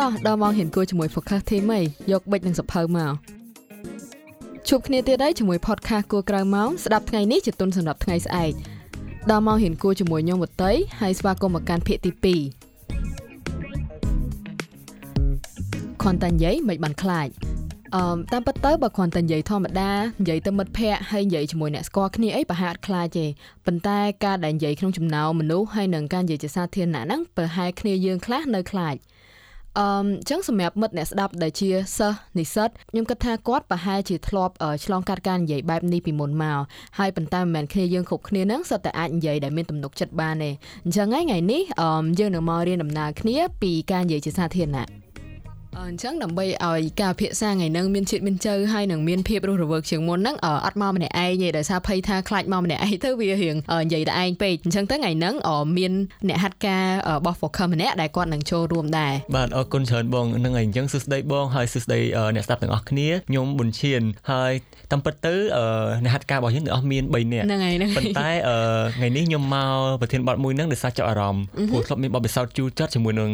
តោះដល់មកហ៊ានគួរជាមួយ Focus Team ហីយកបិចនិងសភៅមកជួបគ្នាទៀតហើយជាមួយ podcast គួរក្រៅម៉ោងស្ដាប់ថ្ងៃនេះជាទុនសម្រាប់ថ្ងៃស្អែកដល់មកហ៊ានគួរជាមួយខ្ញុំវតីហើយស្វាគមន៍មកកាន់ភាគទី2ខនតានិយាយមិនបានខ្លាចអឺតាមពិតទៅបើគ្រាន់តែនិយាយធម្មតានិយាយទៅមិត្តភ័ក្តិហើយនិយាយជាមួយអ្នកស្គាល់គ្នាអីប្រហែលអត់ខ្លាចទេប៉ុន្តែការដែលនិយាយក្នុងចំណោមមនុស្សហើយនឹងការនិយាយជាសាធារណៈហ្នឹងប្រហែលគ្នាយើងខ្លះនៅខ្លាច អឺអញ្ចឹងសម្រាប់មិត្តអ្នកស្ដាប់ដែលជាសិស្សនិស្សិតខ្ញុំគិតថាគាត់ប្រហែលជាធ្លាប់ឆ្លងកាត់ការនិយាយបែបនេះពីមុនមកហើយប៉ុន្តែមិនមែនគ្នាយើងគ្រប់គ្នានឹងសុទ្ធតែអាចនិយាយដែលមានទំនុកចិត្តបានទេអញ្ចឹងថ្ងៃនេះអឺយើងនឹងមករៀនដំណើរគ្នាពីការនិយាយជាសាធារណៈ អញ្ចឹងដើម្បីឲ្យការភាសាថ្ងៃហ្នឹងមានជាតិមានជើហើយនឹងមានភាពរស់រវើកជាងមុនហ្នឹងអត់មកម្នាក់ឯងទេដោយសារភ័យថាខ្លាចមកម្នាក់ឯងទៅវារៀងនិយាយតែឯងពេកអញ្ចឹងទៅថ្ងៃហ្នឹងមានអ្នកហាត់ការរបស់ Focus ម្នាក់ដែលគាត់នឹងចូលរួមដែរបាទអរគុណច្រើនបងហ្នឹងហើយអញ្ចឹងសួស្ដីបងហើយសួស្ដីអ្នកស្ដាប់ទាំងអស់គ្នាខ្ញុំប៊ុនឈៀនហើយតាមពិតទៅអ្នកហាត់ការរបស់យើងទាំងអស់មាន3នាក់ហ្នឹងហើយហ្នឹងប៉ុន្តែថ្ងៃនេះខ្ញុំមកប្រធានបទមួយហ្នឹងដោយសារចាប់អារម្មណ៍ព្រោះធ្លាប់មានបទពិសោធន៍ជូរចត់ជាមួយនឹង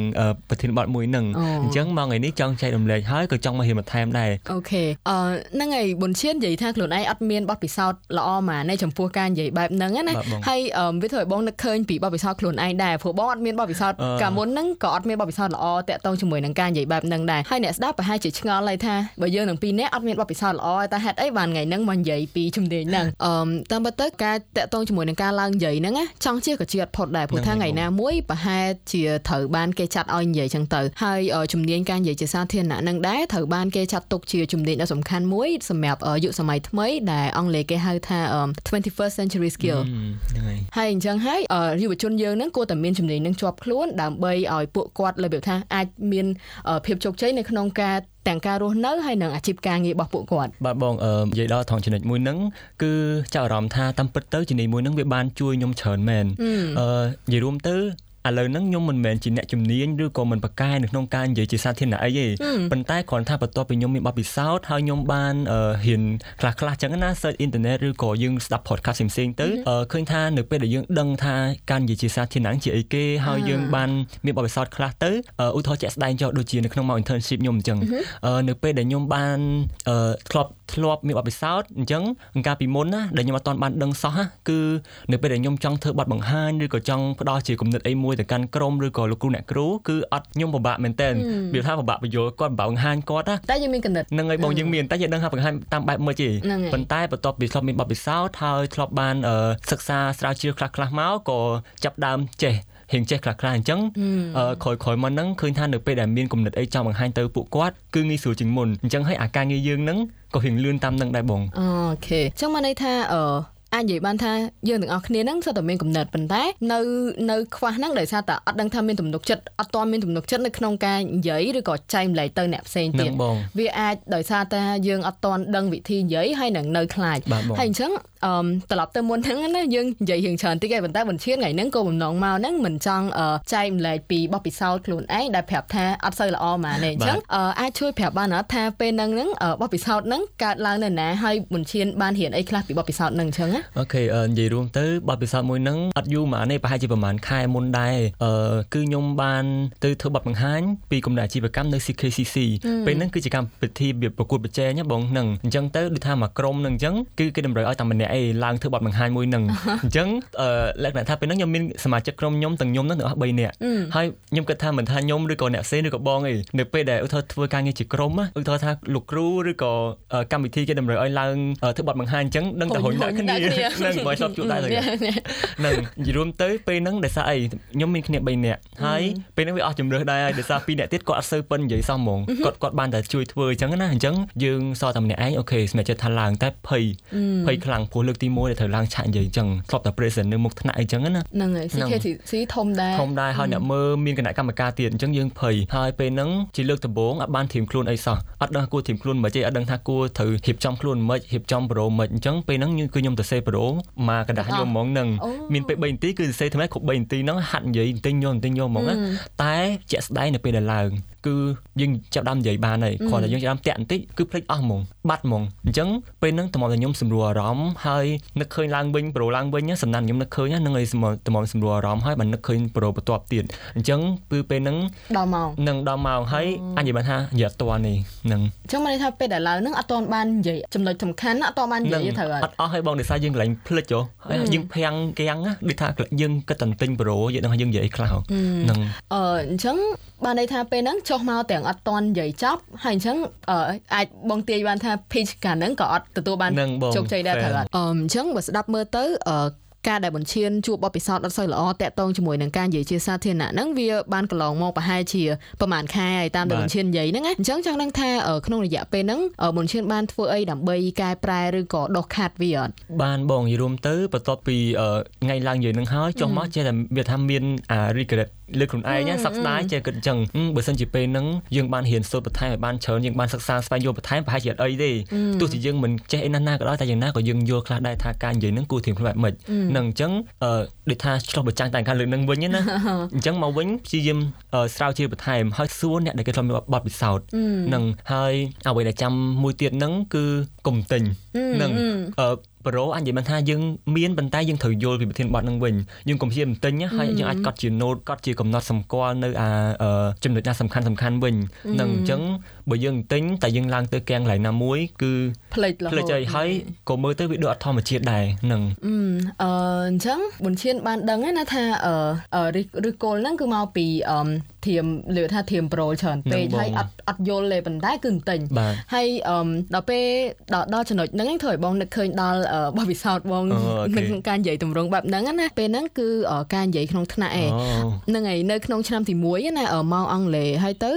ប្រធានបទមួយហ្នឹងអញ្ចឹងមកថ្ងៃនេះចង់ចែករំលែកហើយក៏ចង់មករៀនបន្ថែមដែរអូខេអឺហ្នឹងហើយប៊ុនឈៀននិយាយថាខ្លួនឯងអត់មានបទពិសោធន៍ល្អហ្មងចំពោះការនិយាយបែបហ្នឹងណាហើយវាធ្វើឲ្យបងនឹកឃើញពីបទពិសោធន៍ខ្លួនឯងដែរព្រោះបងអត់មានបទពិសោធន៍កាលមុនហ្នឹងក៏អត់មានបទពិសោធន៍ល្អតាក់ទងជាមួយនឹងការនិយាយបែបហ្នឹងដែរហើយអ្នកស្ដាប់ប្រហែលជាឆ្ងល់ហើយថាបើយើងនឹងពីរនាក់អត់មានបទពិសោធន៍ល្អតែហេតុអីបានថ្ងៃហ្នឹងមកនិយាយពីជំនាញហ្នឹងអឺតាមពិតទៅការតាក់ទងជាមួយនឹងការឡើងនិយាយហ្នឹងណាចង់ជាក៏ជាអត់ផុតដែរព្រោះថាថ្ងៃណាមួយប្រហែលជាត្រូវបានគេចាត់ឲ្យនិយាយចឹងទៅហើយជំនាញការនិយាយជាសាធារណៈហ្នឹងដែរត្រូវបានគេចាត់ទុកជាជំនាញដ៏សំខាន់មួយសម្រាប់យុគសម័យថ្មីដែលអង់គ្លេសគេហៅថា 21st century skill ហ្នឹងហើយហើយអញ្ចឹងហើយយុវជនយើងហ្នឹងគួរតែមានជំនាញហ្នឹងជាប់ខ្លួនដើម្បីឲ្យពួកគាត់លើកថាអាចមានភាពជោគជ័យនៅក្នុងការទាំងការរស់នៅហើយនិងអាជីពការងាររបស់ពួកគាត់បាទបងអឺនិយាយដល់ថងចំណុចមួយហ្នឹងគឺចាប់អារម្មណ៍ថាតាមពិតទៅជំនាញមួយហ្នឹងវាបានជួយខ្ញុំច្រើនមែនអឺនិយាយរួមទៅ ឥឡូវហ្នឹងខ្ញុំមិនមែនជាអ្នកជំនាញឬក៏មិនប្រកែនៅក្នុងការនិយាយជាសាធារណៈអីទេប៉ុន្តែគ្រាន់ថាបន្ទាប់ពីខ្ញុំមានបទពិសោធន៍ហើយខ្ញុំបានហ៊ានខ្លះខ្លះចឹងណា search internet ឬក៏យើងស្ដាប់ podcast ផ្សេងៗទៅឃើញថានៅពេលដែលយើងដឹងថាការនិយាយជាសាធារណៈជាអីគេហើយយើងបានមានបទពិសោធន៍ខ្លះទៅឧទាហរណ៍ជាក់ស្ដែងចុះដូចជានៅក្នុងមក internship ខ្ញុំអញ្ចឹងនៅពេលដែលខ្ញុំបានធ្លាប់ធ្លាប់មានបទពិសោធន៍អញ្ចឹងកាលពីមុនណាដែលខ្ញុំអត់ទាន់បានដឹងសោះគឺនៅពេលដែលខ្ញុំចង់ធ្វើបទបង្ហាញឬក៏ចង់ផ្ដល់ជាគំនិតអីមួយទៅកាន់ក្រុមឬក៏លោកគ្រូអ្នកគ្រូគឺអត់ខ្ញុំពិបាកមែនតើវាថាពិបាកបញ្យល់គាត់ពិបាកបង្ហាញគាត់ណាតែយើងមានគំនិតហ្នឹងហើយបងយើងមានតែយើងដឹងថាបង្ហាញតាមបែបមួយទេប៉ុន្តែបន្ទាប់ពីធ្លាប់មានបទពិសោធន៍ហើយធ្លាប់បានសិក្សាស្រាវជ្រាវខ្លះខ្លះមកក៏ចាប់ដើមចេះរៀងចេះខ្លះខ្លះអញ្ចឹងក្រោយក្រោយមកហ្នឹងឃើញថានៅពេលដែលមានគំនិតអីចង់បង្ហាញទៅពួកគាត់គឺងាយស្រួលជាងមុនអញ្ចឹងហើយអាការងារយើងហ្នឹងក៏រៀងលឿនតាមនឹងដែរបងអូខេអញ្ចឹងមកន័យថា អឺអាចនិយាយបានថាយើងទាំងអស់គ្នាហ្នឹងសុទ្ធតែមានគំនិតប៉ុន្តែនៅនៅខ្វះហ្នឹងដោយសារតែអត់ដឹងថាមានទំនុកចិត្តអត់ទាន់មានទំនុកចិត្តនៅក្នុងការនិយាយឬក៏ចែកម្លែកទៅអ្នកផ្សេងទៀតវាអាចដោយសារតែយើងអត់ទាន់ដឹងវិធីនិយាយហើយនឹងនៅខ្លាចហើយអញ្ចឹងអឺត្រឡប់ទៅមុនហ្នឹងណាយើងនិយាយរឿងច្រើនតិចហើយប៉ុន្តែបញ្ឈៀនថ្ងៃហ្នឹងក៏បំណងមកហ្នឹងមិនចង់ចែកម្លែកពីបបពិសោធន៍ខ្លួនឯងដែលប្រាប់ថាអត់សូវល្អហ្មងទេអញ្ចឹងអាចជួយប្រាប់បានអត់ថាពេលហ្នឹងហ្នឹងបបពិសោធន៍ហ្នឹងកើតឡើងនៅណាហើយបញ្ឈៀនបានរៀនអីខ្លះពីបបពិសោធន៍ហ្នឹងអញ្ចឹងណាអូខេនិយាយរួមទៅបបពិសោធន៍មួយហ្នឹងអត់យូរហ្មងទេប្រហែលជាប្រហែលខែមុនដែរអឺគឺខ្ញុំបានទៅធ្វើបទបង្ហាញពីគំនិតអាជីវកម្មនៅ CKCC ពេលហ្នឹងគឺជាកម្មវិធីប្រកួតប្រជែងបងហ្នឹងអញ្ចឹងទៅដូចថាមួយក្រុមហ្នឹងអញ្ចឹងគឺគេតម្រូវឲ្យតែម្នាក់ឯងឡើងធ្វើបទបង្ហាញមួយហ្នឹងអញ្ចឹងលក្ខណៈថាពេលហ្នឹងខ្ញុំមានសមាជិកក្រុមខ្ញុំទាំងខ្ញុំហ្នឹងទាំងអស់3នាក់ហើយខ្ញុំគិតថាមិនថាខ្ញុំឬក៏អ្នកផ្សេងឬក៏បងអីនៅពេលដែលឧទាហរណ៍ធ្វើការងារជាក្រុមឧទាហរណ៍ថាលោកគ្រូឬក៏កម្មវិធីគេតម្រូវឲ្យឡើងធ្វើបទបង្ហាញអញ្ចឹងដឹងតែរុញដាក់គ្នានឹងបើធ្លាប់ជួបដែរហ្នឹងនិយាយរួមទៅពេលហ្នឹងដោយសារអីខ្ញុំមានគ្នា3នាក់ហើយពេលហ្នឹងវាអស់ជំរឿសដែរដោយសារ2នាក់ទៀតគាត់អត់សូវប៉ិននិយាយសោះហ្មងគាត់គាត់បានតែជួយធ្វើអញ្ចឹងណាអញ្ចឹងយើងសតតែម្នាក់ឯងអូខេស្មែចិត្តថាឡើងតែភ័យភ័យខ្លាំងព្រោះលើកទី1ដែលត្រូវឡើងឆាក់និយាយអញ្ចឹងធ្លាប់តែ present នៅមុខថ្នាក់អីចឹងណាហ្នឹងហើយ CKC ធំដែរធំដែរហើយអ្នកមើលមានគណៈកម្មការទៀតអញ្ចឹងយើងភ័យហើយពេលហ្នឹងជាលើកដំបូងអត់បានធៀមខ្លួនអីសោះអត់ដឹងគួរធៀមខ្លួនមិនទេអត់ដឹងថាគួរត្រូវរៀបចំខ្លួនមិនរៀបចំប្រូមិនអញ្ចឹងពេលហ្នឹងគឺខ្ញុំទៅសេ ប្រូមកกระดาษខ្ញុំហ្មងហ្នឹងមានពេល3នាទីគឺសរសេរថ្មីគ្រប់3នាទីហ្នឹងហាត់និយាយទិញយកទិញយកហ្មងណាតែជាក់ស្ដែងនៅពេលដែលឡើង គឺយើងចាប់ដើមនិយាយបានហើយគ្រាន់តែយើងចាប់ដើមតាក់បន្តិចគឺភ្លេចអស់ហ្មងបាត់ហ្មងអញ្ចឹងពេលហ្នឹងតម្រាំតែខ្ញុំសម្រួលអារម្មណ៍ហើយនឹកឃើញឡើងវិញប្រូឡើងវិញសំណានខ្ញុំនឹកឃើញហ្នឹងហើយតម្រាំសម្រួលអារម្មណ៍ហើយបាននឹកឃើញប្រូបន្ទាប់ទៀតអញ្ចឹងគឺពេលហ្នឹងដល់ម៉ោងនឹងដល់ម៉ោងហើយអញនិយាយបានថានិយាយអត់ទាន់នេះហ្នឹងអញ្ចឹងមកន័យថាពេលដែលឡើងហ្នឹងអត់ទាន់បាននិយាយចំណុចសំខាន់អត់ទាន់បាននិយាយត្រូវអត់អស់ហើយបងដោយសារយើងកន្លែងភ្លេចហ៎ហើយយើងភាំងគាំងដូចថាយើងគិតតែទិញប្រូយើងដឹងថាយើងនិយាយខ្លះហ្នឹងអឺអញ្ចឹងបានន័យថាពេលហ្នឹងចុះមកទាំងអត់តន់និយាយចប់ហើយអញ្ចឹងអាចបងទាយបានថា pitch កាលហ្នឹងក៏អត់ទទួលបានជោគជ័យដែរត្រូវអត់អញ្ចឹងបើស្ដាប់មើលទៅការដែលបញ្ឈានជួបបទពិសោធន៍អត់សូវល្អតាក់ទងជាមួយនឹងការនិយាយជាសាធារណៈហ្នឹងវាបានកន្លងមកប្រហែលជាប្រហែលខែហើយតាមដែលបញ្ឈាននិយាយហ្នឹងណាអញ្ចឹងចង់ដឹងថាក្នុងរយៈពេលហ្នឹងបញ្ឈានបានធ្វើអីដើម្បីកែប្រែឬក៏ដោះខាត់វាអត់បានបងនិយាយរួមទៅបន្ទាប់ពីថ្ងៃឡើងនិយាយហ្នឹងហើយចុះមកចេះតែវាថាមានអា regret លើខ្លួនឯងសោកស្ដាយចេះគិតអញ្ចឹងបើសិនជាពេលហ្នឹងយើងបានរៀនសូត្របន្ថែមឲ្យបានច្រើនយើងបានសិក្សាស្វែងយល់បន្ថែមប្រហែលជាអត់អីទេទោះជាយើងមិនចេះអីណាស់ណាក៏ដោយតែយ៉ាងណាក៏យើងយល់ខ្លះដែរថាការនិយាយហ្នឹងគួរធៀបខ្លួនបែបម៉េចនឹងអញ្ចឹងអឺដូចថាឆ្លោះប្រចាំងតែខាងលើកហ្នឹងវិញណាអញ្ចឹងមកវិញព្យាយាមស្រាវជ្រាវបន្ថែមហើយសួរអ្នកដែលគេធ្លាប់មានបទពិសោធន៍នឹងហើយអ្វីដែលចាំមួយទៀតហ្នឹងគឺកុំទិញនឹង អឺប្រូអញនិយាយមិនថាយើងមានប៉ុន្តែយើងត្រូវយល់ពីប្រធានបទនឹងវិញយើងកុំព្យាយាមទិញហើយយើងអាចកត់ជា note កត់ជាកំណត់សម្គាល់នៅអាចំណុចណាសំខាន់សំខាន់វិញនឹងអញ្ចឹងបើយើងទិញតែយើងឡើងទៅកាំងកន្លែងណាមួយគឺ ផ្លេចរហូតផ្លេចហើយហើយក៏មើលទៅវាដូចអត់ធម្មជាតិដែរនឹងអឺអញ្ចឹងបុនឈានបានដឹងណាថាអឺឬគោលហ្នឹងគឺមកពីអឺធៀមលើថាធៀមប្រូច្រើនពេកហើយអត់អត់យល់ទេប៉ុន្តែគឺទិញហើយអឺដល់ពេលដល់ដល់ចំណុចហ្នឹងធ្វើឲ្យបងនឹកឃើញដល់បបពិសោធន៍បងនឹងការនិយាយទម្រង់បែបហ្នឹងណាពេលហ្នឹងគឺការនិយាយក្នុងថ្នាក់ឯងហ្នឹងហើយនៅក្នុងឆ្នាំទី1ណាមកអង់គ្លេសហើយទៅ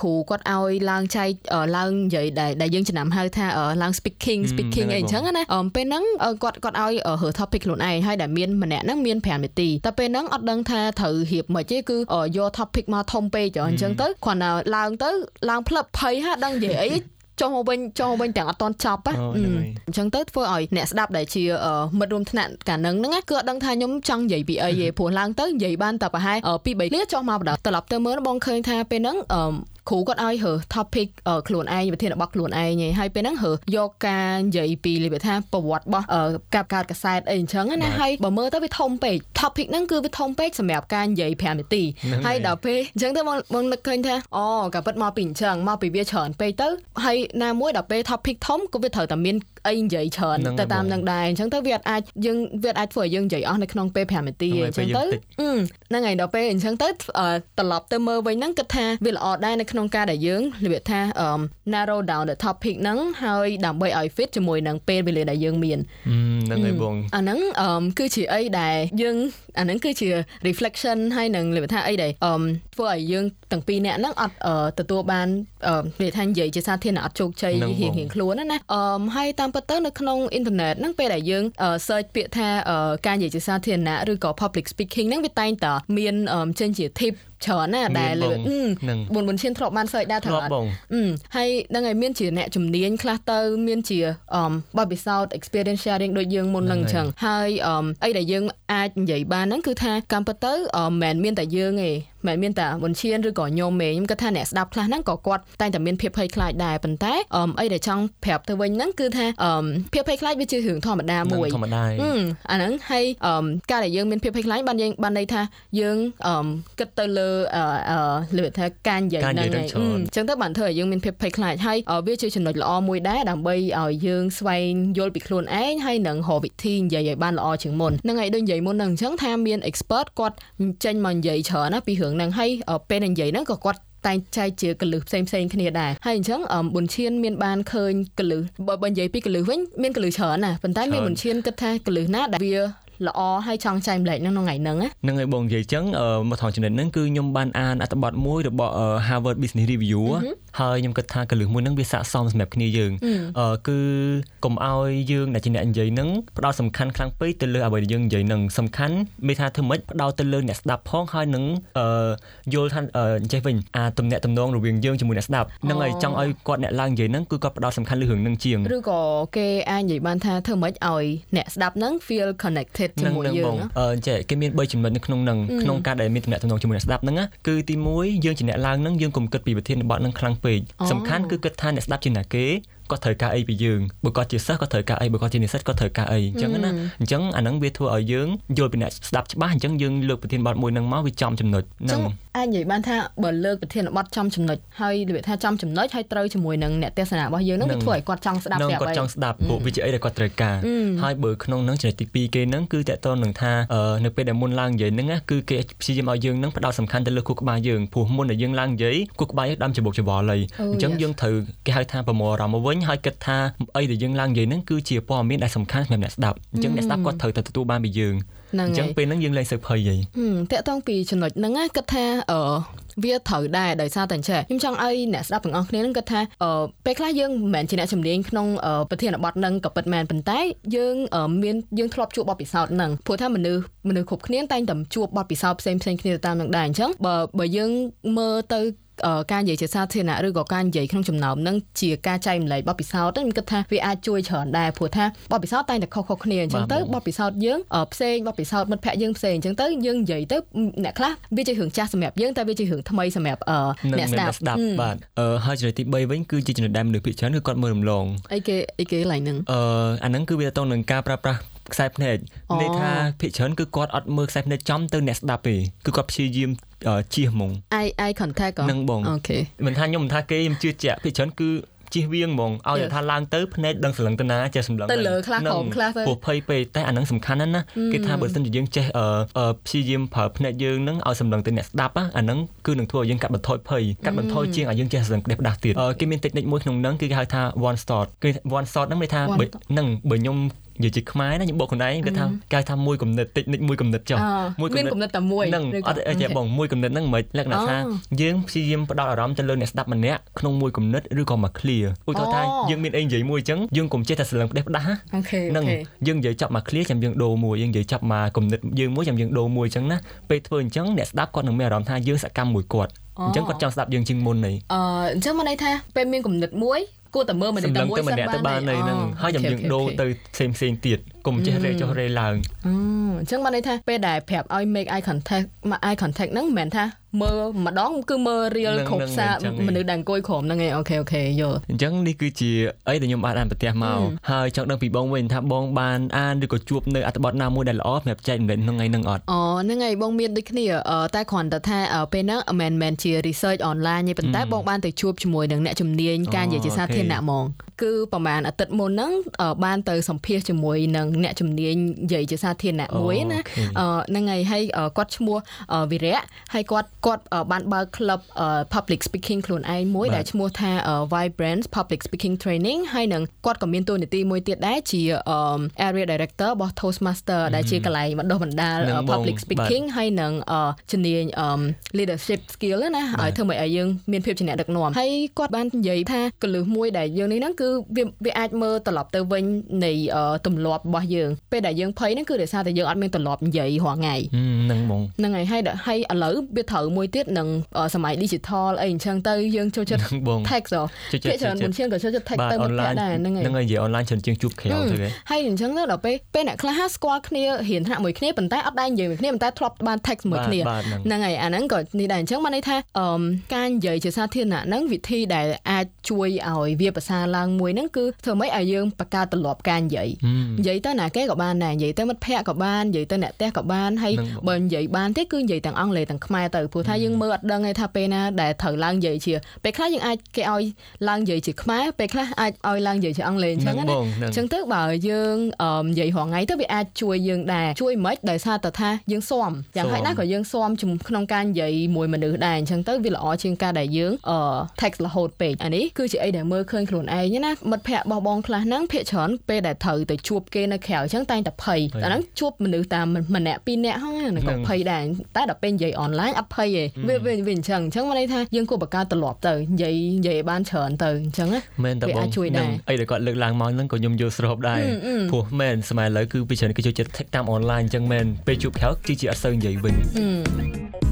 គ្រូគាត់ឲ្យឡើងចែកឡើងនិយាយដែលយើងចំណាំហៅថាឡើង speaking speaking អីអញ្ចឹងណាពេលហ្នឹងគាត់គាត់ឲ្យហៅ topic ខ្លួនឯងហើយដែលមានម្នាក់ហ្នឹងមាន5នាទីតែពេលហ្នឹងអត់ដឹងថាត្រូវរៀបមិនទេគឺយក topic មកធំពេកអញ្ចឹងទៅគ្រាន់តែឡើងទៅឡើងផ្លឹបភ័យហាដឹងនិយាយអីចុះមកវិញចុះមកវិញទាំងអត់តន់ចប់ណាអញ្ចឹងទៅធ្វើឲ្យអ្នកស្ដាប់ដែលជាមិត្តរួមថ្នាក់កាលនឹងហ្នឹងគឺអត់ដឹងថាខ្ញុំចង់និយាយពីអីទេព្រោះឡើងទៅនិយាយបានតែប្រហែល2 3លាចុះមកបណ្ដោះត្រឡប់ទៅមើលបងឃើញថាពេលហ្នឹង គ្រូគាត់ឲ្យរើ topic ខ្លួនឯងវិធានរបស់ខ្លួនឯងហើយពេលហ្នឹងរើយកការនិយាយពីលេខថាប្រវត្តិរបស់កាប់កើតកសែតអីអញ្ចឹងណាហើយបើមើលទៅវាធំពេក topic ហ្នឹងគឺវាធំពេកសម្រាប់ការនិយាយ5នាទីហើយដល់ពេលអញ្ចឹងទៅបងបងនឹកឃើញថាអូក៏ពិតមកពីអញ្ចឹងមកពីវាច្រើនពេកទៅហើយណាមួយដល់ពេល topic ធំក៏វាត្រូវតែមានអីនិយាយច្រើនទៅតាមនឹងដែរអញ្ចឹងទៅវាអាចយើងវាអាចធ្វើឲ្យយើងនិយាយអស់នៅក្នុងពេល5នាទីអញ្ចឹងទៅហ្នឹងហើយដល់ពេលអញ្ចឹងទៅត្រឡប់ទៅមើលវិញហ្នឹងគិតថាវាល្អដែរនៅក្នុងការដែលយើងនិយាយថា narrow down the topic ហ្នឹងហើយដើម្បីឲ្យ fit ជាមួយនឹងពេលវេលាដែលយើងមានហ្នឹងហើយបងអាហ្នឹងគឺជាអីដែលយើងអាហ្នឹងគឺជា reflection ហើយនឹងនិយាយថាអីដែលធ្វើឲ្យយើងទាំងពីរនាក់ហ្នឹងអត់ទទួលបាននិយាយថានិយាយជាសាធារណៈអត់ជោគជ័យរៀងរៀងខ្លួនណាអឺហើយតាមពិតទៅនៅក្នុងអ៊ីនធឺណិតហ្នឹងពេលដែលយើង search ពាក្យថាការនិយាយជាសាធារណៈឬក៏ public speaking ហ្នឹងវាតែងតែមានចេញជា tip ច្រើនណាដែលលើបួនបួនឈានធ្លាប់បានសើចដែរធ្លាប់បងហើយដឹងហើយមានជាអ្នកជំនាញខ្លះទៅ មានជាបទពិសោធន៍ experience sharing ដូចយើងមុននឹងអញ្ចឹងហើយអីដែលយើងអាចនិយាយបានហ្នឹងគឺថាកម្មពិតទៅមិនមែនមានតែយើងទេ មិនមានតែមុនឈានឬក៏ញោមមេខ្ញុំគិតថាអ្នកស្ដាប់ខ្លះហ្នឹងក៏គាត់តែងតែមានភាពភ័យខ្លាចដែរប៉ុន្តែអីដែលចង់ប្រាប់ទៅវិញហ្នឹងគឺថាភាពភ័យខ្លាចវាជារឿងធម្មតាមួយធម្មតាអាហ្នឹងហើយការដែលយើងមានភាពភ័យខ្លាចបានយើងបានន័យថាយើងគិតទៅលើលើថាការនិយាយហ្នឹងអញ្ចឹងទៅបានធ្វើឲ្យយើងមានភាពភ័យខ្លាចហើយវាជាចំណុចល្អមួយដែរដើម្បីឲ្យយើងស្វែងយល់ពីខ្លួនឯងហើយនឹងរកវិធីនិយាយឲ្យបានល្អជាងមុនហ្នឹងហើយដូចនិយាយមុនហ្នឹងអញ្ចឹងថាមាន expert គាត់ចេញមកនិយាយច្រើនណាពីរឿងហ្នឹងហើយពេលនិយាយហ្នឹងក៏គាត់តែងចែកជាកលឹះផ្សេងផ្សេងគ្នាដែរហើយអញ្ចឹងប៊ុនឈៀនមានបានឃើញកលឹះបើបើនិយាយពីកលឹះវិញមានកលឹះច្រើនណាប៉ុន្តែមានប៊ុនឈៀនគិតថាកលឹះណាដែលវា ល្អហើយចង់ចែកម្លែកនៅក្នុងថ្ងៃហ្នឹងហ្នឹងហើយបងនិយាយចឹងមកថងចំណិតហ្នឹងគឺខ្ញុំបានអានអត្ថបទមួយរបស់ Harvard Business Review ហើយខ្ញុំគិតថាកលឹះមួយហ្នឹងវាស័ក្តិសមសម្រាប់គ្នាយើងគឺកុំឲ្យយើងដែលជាអ្នកនិយាយហ្នឹងផ្ដោតសំខាន់ខ្លាំងពេកទៅលើអ្វីដែលយើងនិយាយហ្នឹងសំខាន់មានថាធ្វើម៉េចផ្ដោតទៅលើអ្នកស្ដាប់ផងហើយនឹងយល់ថាចេះវិញអាទំនាក់ទំនងរវាងយើងជាមួយអ្នកស្ដាប់ហ្នឹងហើយចង់ឲ្យគាត់អ្នកឡើងនិយាយហ្នឹងគឺគាត់ផ្ដោតសំខាន់លើរឿងហ្នឹងជាងឬក៏គេអាចនិយាយបានថាធ្វើម៉េចឲ្យអ្នកស្ដាប់ហ្នឹង feel connected connected ជាមួយយើងអឺចេះគេមាន3ចំណុចនៅក្នុងនឹងក្នុងការដែលមានតំណែងជាមួយអ្នកស្ដាប់ហ្នឹងគឺទី1យើងជាអ្នកឡើងហ្នឹងយើងកុំគិតពីប្រធានបទហ្នឹងខ្លាំងពេកសំខាន់គឺគិតថាអ្នកស្ដាប់ជាអ្នកគេ គាត់ត្រូវការអីពីយើងបើគាត់ជាសិស្សគាត់ត្រូវការអីបើគាត់ជានិស្សិតគាត់ត្រូវការអីអញ្ចឹងណាអញ្ចឹងអាហ្នឹងវាធ្វើឲ្យយើងយល់ពីអ្នកស្ដាប់ច្បាស់អញ្ចឹងយើងលើកប្រធានបទមួយហ្នឹងមកវាចំចំណុចហ្នឹងអាចនិយាយបានថាបើលើកប្រធានបទចំចំណុចហើយរបៀបថាចំចំណុចហើយត្រូវជាមួយនឹងអ្នកទេសនារបស់យើងហ្នឹងវាធ្វើឲ្យគាត់ចង់ស្ដាប់ប្រាប់គាត់ចង់ស្ដាប់ព្រោះវាជាអីដែលគាត់ត្រូវការហើយបើក្នុងហ្នឹងចំណុចទី2គេហ្នឹងគឺតកតនឹងថានៅពេលដែលមុនឡើងនិយាយហ្នឹងគឺគេព្យាយាមឲ្យយើងហ្នឹងផ្ដោតសំខាន់ទៅលើគូក្បាលយើងព្រោះមុនដែលយើងឡើងនិយាយគូក្បាលយើងដាំច្បុកច្បល់ហើយអញ្ចឹងយើងត្រូវគេហៅថាប្រមូលអារម្មណ៍មកវិញហើយគិតថាអីដែលយើងឡើងនិយាយហ្នឹងគឺជាព័ត៌មានដែលសំខាន់សម្រាប់អ្នកស្ដាប់អញ្ចឹងអ្នកស្ដាប់គាត់ត្រូវតែទទួលបានពីយើងអញ្ចឹងពេលហ្នឹងយើងលែងសើភ័យហីតាក់ទងពីចំណុចហ្នឹងគិតថាអឺវាត្រូវដែរដោយសារតែអញ្ចឹងខ្ញុំចង់ឲ្យអ្នកស្ដាប់ទាំងអស់គ្នានឹងគិតថាពេលខ្លះយើងមិនមែនជាអ្នកជំនាញក្នុងប្រធានបទនឹងក៏ពិតមែនប៉ុន្តែយើងមានយើងធ្លាប់ជួបបទពិសោធន៍នឹងព្រោះថាមនុស្សមនុស្សគ្រប់គ្នាតែងតែជួបបទពិសោធន៍ផ្សេងផ្សេងគ្នាតាមនឹងដែរអញ្ចឹងបើបើយើងមើលទៅ ការនិយាយជាសាធារណៈឬក៏ការនិយាយក្នុងចំណោមនឹងជាការចែកម្លែកបទពិសោធន៍ខ្ញុំគិតថាវាអាចជួយច្រើនដែរព្រោះថាបទពិសោធន៍តែងតែខុសៗគ្នាអញ្ចឹងទៅបទពិសោធន៍យើងផ្សេងបទពិសោធន៍មិត្តភ័ក្តិយើងផ្សេងអញ្ចឹងទៅយើងនិយាយទៅអ្នកខ្លះវាជារឿងចាស់សម្រាប់យើងតែវាជារឿងថ្មីសម្រាប់អ្នកស្ដាប់បាទហើយចំណុចទី3វិញគឺជាចំណុចដែលមនុស្សភាគច្រើនគឺគាត់មើលរំលងអីគេអីគេឡើងហ្នឹងអឺអាហ្នឹងគឺវាទៅនឹងការប្រើប្រាស់ ខ្សែភ្នែកន័យថាភាគច្រើនគឺគាត់អត់មើលខ្សែភ្នែកចំទៅអ្នកស្ដាប់ទេគឺគាត់ព្យាយាមជៀសហ្មង eye eye contact នឹងបងអូខេមិនថាខ្ញុំមិនថាគេខ្ញុំជឿជាក់ភាគច្រើនគឺជិះវៀងហ្មងឲ្យថាឡើងទៅភ្នែកដឹងសន្លឹងទៅណាចេះសម្លឹងទៅលើខ្លះក្រោមខ្លះទៅព្រោះភ័យពេកតែអានឹងសំខាន់ណាស់ណាគេថាបើសិនជាយើងចេះព្យាយាមប្រើភ្នែកយើងនឹងឲ្យសម្លឹងទៅអ្នកស្ដាប់អានឹងគឺនឹងធ្វើឲ្យយើងកាត់បន្ថយភ័យកាត់បន្ថយជាងឲ្យយើងចេះសង្កេតផ្ដាស់ទៀតគេមាន technique មួយក្នុងនឹងគឺគេហៅថា one shot គឺ one shot ហ្នឹងមានថានឹងបើខ្ញុំ និយាយជាខ្មែរណាខ្ញុំបកខ្លួនឯងគាត់ថាគេថាមួយកំណត់តិចនិចមួយកំណត់ចុះមួយកំណត់មានកំណត់តែមួយហ្នឹងអត់ចេះបងមួយកំណត់ហ្នឹងមិនលក្ខណៈថាយើងព្យាយាមផ្ដោតអារម្មណ៍ទៅលើអ្នកស្ដាប់ម្នាក់ក្នុងមួយកំណត់ឬក៏មួយ clear ឧទាហរណ៍ថាយើងមានអីនិយាយមួយអញ្ចឹងយើងកុំចេះតែស្រឡឹងផ្ដេសផ្ដាស់ហ្នឹងយើងនិយាយចាប់មួយ clear ចាំយើងដូរមួយយើងនិយាយចាប់មួយកំណត់យើងមួយចាំយើងដូរមួយអញ្ចឹងណាពេលធ្វើអញ្ចឹងអ្នកស្ដាប់គាត់នឹងមានអារម្មណ៍ថាយើងសកម្មមួយគាត់អញ្ចឹងគាត់ចង់ស្ដាប់យើងជាងមុននេះអឺអញ្ចឹងមកន័យថាពេលមានកំណត់មួយ គួរតែមើលមនុស្សតែមួយសិនបានទៅបានហ្នឹងហើយចាំយើងដូរទៅផ្សេងផ្សេងទៀតកុំចេះរេចុះរេឡើងអញ្ចឹងបានន័យថាពេលដែលប្រាប់ឲ្យ make eye contact eye contact ហ្នឹងមិនមែនថា មើលម្ដងគឺមើលរៀលគ្រប់សាមនុស្សដែលអង្គុយក្រុមហ្នឹងឯងអូខេអូខេយល់អញ្ចឹងនេះគឺជាអីដែលខ្ញុំបានអានប្រទេសមកហើយចង់ដឹងពីបងវិញថាបងបានអានឬក៏ជួបនៅអត្ថបទណាមួយដែលល្អសម្រាប់ចែកម្លែកក្នុងថ្ងៃហ្នឹងអត់អូហ្នឹងហើយបងមានដូចគ្នាតែគ្រាន់តែថាពេលហ្នឹងមិនមែនជា research online ទេប៉ុន្តែបងបានទៅជួបជាមួយនឹងអ្នកជំនាញការនិយាយជាសាធារណៈហ្មង គឺប្រហែលអាទិត្យមុនហ្នឹងបានទៅសម្ភាសជាមួយនឹងអ្នកជំនាញនិយាយជាសាធារណៈមួយណាហ្នឹងហើយហើយគាត់ឈ្មោះវិរៈហើយគាត់គាត់បានបើក club public speaking ខ្លួនឯងមួយដែលឈ្មោះថា Vibrant Public Speaking Training ហើយនឹងគាត់ក៏មានតួនាទីមួយទៀតដែរជា area director របស់ Toastmaster ដែលជាកន្លែងបណ្ដុះបណ្ដាល public speaking ហើយនឹងជំនាញ leadership skill ណាឲ្យធ្វើឲ្យយើងមានភាពជាអ្នកដឹកនាំហើយគាត់បាននិយាយថាកលឹះមួយដែលយើងនេះហ្នឹងគឺវាវាអាចមើលត្រឡប់ទៅវិញនៃទម្លាប់របស់យើងពេលដែលយើងភ័យហ្នឹងគឺដោយសារតែយើងអត់មានទម្លាប់និយាយរាល់ថ្ងៃហ្នឹងហ្មងហ្នឹងហើយហើយហើយឥឡូវវាត្រូវមួយទៀតនឹងសម័យ digital អីអញ្ចឹងទៅយើងចូលចិត្ត text ភាគច្រើនមុនជាងក៏ចូលចិត្ត text ទៅមិត្តភក្តិដែរហ្នឹងហើយហ្នឹងហើយនិយាយ online ច្រើនជាងជួបក្រៅទៅហើយអញ្ចឹងទៅដល់ពេលពេលអ្នកខ្លះស្គាល់គ្នារៀនថ្នាក់មួយគ្នាប៉ុន្តែអត់ដែរនិយាយមួយគ្នាប៉ុន្តែធ្លាប់បាន text មួយគ្នាហ្នឹងហើយអាហ្នឹងក៏នេះដែរអញ្ចឹងបានន័យថាអឺការនិយាយជាសាធារណៈហ្នឹងវិធីដែលអាចជួយឲ្យវាប្រសើរឡើងមួយហ្នឹងគឺធ្វើម៉េចឲ្យយើងបង្កើតទម្លាប់ការនិយាយនិយាយទៅណាគេក៏បានដែរនិយាយទៅមិត្តភ័ក្តិក៏បាននិយាយទៅអ្នកផ្ទះក៏បានហើយបើនិយាយបានទេគឺនិយាយទាំងអង់គ្លេសទាំងខ្មែរទៅព្រោះថាយើងមើលអត់ដឹងទេថាពេលណាដែលត្រូវឡើងនិយាយជាពេលខ្លះយើងអាចគេឲ្យឡើងនិយាយជាខ្មែរពេលខ្លះអាចឲ្យឡើងនិយាយជាអង់គ្លេសអញ្ចឹងណាអញ្ចឹងទៅបើយើងនិយាយរាល់ថ្ងៃទៅវាអាចជួយយើងដែរជួយមិនដោយសារតែថាយើងស៊ាំយ៉ាងហោចណាស់ក៏យើងស៊ាំក្នុងការនិយាយមួយមនុស្សដែរអញ្ចឹងទៅវាល្អជាងការដែលយើង text រហូតពេកអានេះគឺជាអីដែលមើលឃើញខ្លួនឯងណាមិត្តភ័ក្តិរបស់បងខ្លះហ្នឹងភាគច្រើនពេលដែលត្រូវទៅជួបគេនៅក្រៅអញ្ចឹងតែងតែភ័យអាហ្នឹងជួបមនុស្សតាមម្នាក់ពីរនាក់ហ្នឹងក៏ភ័យដែរតែដល់ពេលនិយាយអនឡាញអត់ភ័យទេវាវាអញ្ចឹងអញ្ចឹងមកន័យថាយើងគួរបង្កើតទម្លាប់ទៅនិយាយនិយាយបានច្រើនទៅអញ្ចឹងណាមែនតើបងជួយដែរអីដែលគាត់លើកឡើងមកហ្នឹងក៏ខ្ញុំយល់ស្របដែរព្រោះមែនសម័យឥឡូវគឺពីច្រើនគេចូលចិត្តតាមអនឡាញអញ្ចឹងមែនពេលជួបក្រៅគឺជាអត់សូវនិយាយវិញអឺ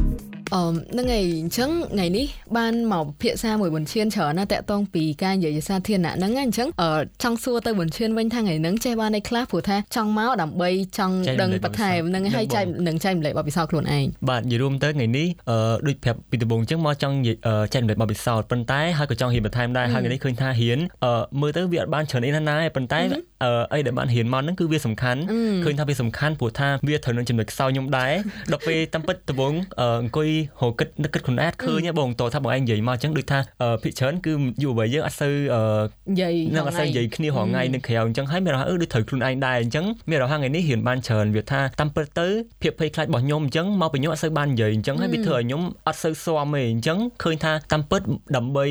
ហ្នឹងហើយអញ្ចឹងថ្ងៃនេះបានមកភាសាមួយប៊ុនឈានច្រើនណាស់តាក់ទងពីការនិយាយសាធារណៈហ្នឹងអញ្ចឹងចង់សួរទៅប៊ុនឈានវិញថាថ្ងៃហ្នឹងចេះបានឯខ្លះព្រោះថាចង់មកដើម្បីចង់ដឹងបន្ថែមហ្នឹងហើយចែកនឹងចែកម្លែកបបពិសោធន៍ខ្លួនឯងបាទនិយាយរួមទៅថ្ងៃនេះអឺដូចប្រាប់ពីដំបូងអញ្ចឹងមកចង់ចែកម្លែកបបពិសោធន៍ប៉ុន្តែហើយក៏ចង់ហ៊ានបន្ថែមដែរហើយថ្ងៃនេះឃើញថាហ៊ានអឺមើលទៅវាអត់បានច្រើនអីណាស់ណាប៉ុន្តែអឺអីដែលបានហ៊ានមកហ្នឹងគឺវាសំខាន់ឃើញថាវាសំខាន់ព្រោះថាវាត្រូវនឹងចំណុចខ្សោយខ្ញុំដែរដល់ពេលតាមពិតដំបូងអង្គុយរកគិតនឹកគិតខ្លួនឯងឃើញបងតោះថាបងឯងនិយាយមកអញ្ចឹងដូចថាភិកច្រើនគឺយុវវ័យយើងអត់សូវនិយាយនឹងអត់សូវនិយាយគ្នារងថ្ងៃនឹងក្រៅអញ្ចឹងហើយមានរហ័សអឺដូចត្រូវខ្លួនឯងដែរអញ្ចឹងមានរហ័សថ្ងៃនេះរៀនបានច្រើនវាថាតាមពិតទៅភាពភ័យខ្លាចរបស់ខ្ញុំអញ្ចឹងមកពីខ្ញុំអត់សូវបាននិយាយអញ្ចឹងហើយវាធ្វើឲ្យខ្ញុំអត់សូវស៊ាំទេអញ្ចឹងឃើញថាតាមពិតដើម្បី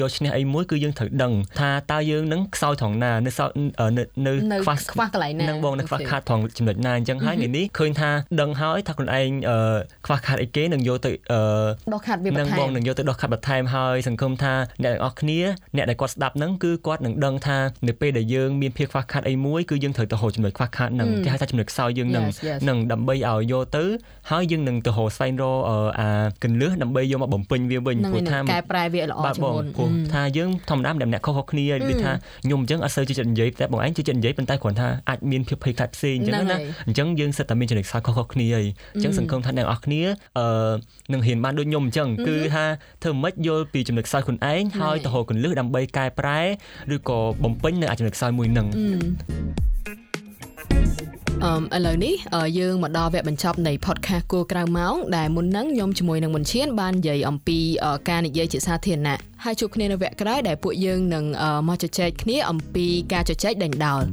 យកឈ្នះអីមួយគឺយើងត្រូវដឹងថាតើយើងនឹងខ្សោយត្រង់ណានៅនៅខ្វះខ្វះកន្លែងណានឹងបងនៅខ្វះខាតត្រង់ចំណុចណាអញ្ចឹងហើយថ្ងៃនេះឃើញថាដឹងហើយថាខ្លួនឯងខ្វះខាតអីគេនឹងយកទៅដោះខាត់វាបន្ថែមនឹងបងនឹងយកទៅដោះខាត់បន្ថែមហើយសង្ឃឹមថាអ្នកទាំងអស់គ្នាអ្នកដែលគាត់ស្ដាប់ហ្នឹងគឺគាត់នឹងដឹងថានៅពេលដែលយើងមានភាពខ្វះខាតអីមួយគឺយើងត្រូវទៅហៅចំណុចខ្វះខាតហ្នឹងគេហៅថាចំណុចខ្សោយយើងហ្នឹងនឹងដើម្បីឲ្យយកទៅហើយយើងនឹងទៅហៅស្វែងរកអាកន្លឹះដើម្បីយកមកបំពេញវាវិញព្រោះថាកែប្រែវាល្អជាងមុនព្រោះថាយើងធម្មតាម្នាក់ម្នាក់ខុសៗគ្នាដូចថាខ្ញុំអញ្ចឹងអត់សូវជឿចិត្តនិយាយតែបងឯងជឿចិត្តនិយាយប៉ុន្តែគ្រាន់ថាអាចមានភាពភ័យខ្លាចផ្សេងអញ្ចឹងណាអញ្ចឹងយើងសិតតែមានចំណុចខ្សោយខុសៗគ្នាហើយអញ្ចឹងសង្ឃឹមថាអ្នកនរគ្នាអឺនឹងហ៊ានបានដូចខ្ញុំអញ្ចឹងគឺថាធ្វើម៉េចយល់ពីចំណុចខ្សោយខ្លួនឯងហើយទៅរកកន្លឹះដើម្បីកែប្រែឬក៏បំពេញនៅចំណុចខ្សោយមួយនឹងអឺឥឡូវនេះយើងមកដល់វគ្គបញ្ចប់នៃ podcast គួរក្រៅម៉ោងដែលមុនហ្នឹងខ្ញុំជាមួយនឹងមុនឈានបាននិយាយអំពីការនិយាយជាសាធារណៈហើយជួបគ្នានៅវគ្គក្រោយដែលពួកយើងនឹងមកជជែកគ្នាអំពីការជជែកដេញដោល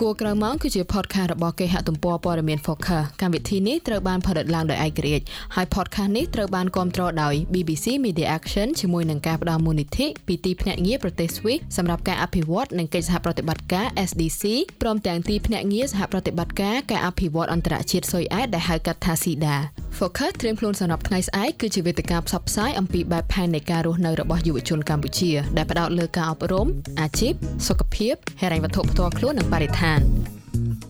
គួរក្រៅម៉ោងគឺជា podcast របស់គេហទំព័រព័ត៌មាន Focus កម្មវិធីនេះត្រូវបានផលិតឡើងដោយឯករាជ្យហើយ podcast នេះត្រូវបានគាំទ្រដោយ BBC Media Action ជាមួយនឹងការផ្តល់មូលនិធិពីទីភ្នាក់ងារប្រទេស Swiss សម្រាប់ការអភិវឌ្ឍនិងកិច្ចសហប្រតិបត្តិការ SDC ព្រមទាំងទីភ្នាក់ងារសហប្រតិបត្តិការការអភិវឌ្ឍអន្តរជាតិសុយអែតដែលហៅកាត់ថា SIDA Focus ត្រៀមខ្លួនសម្រាប់ថ្ងៃស្អែកគឺជាវេទិកាផ្សព្វផ្សាយអំពីបែបផែននៃការរស់នៅរបស់យុវជនកម្ពុជាដែលផ្ដោតលើការអប់រំអាជីពសុខភាពហិរញ្ញវត្ថុផ្ទាល់ខ្លួននិងបរិស្ថាន man.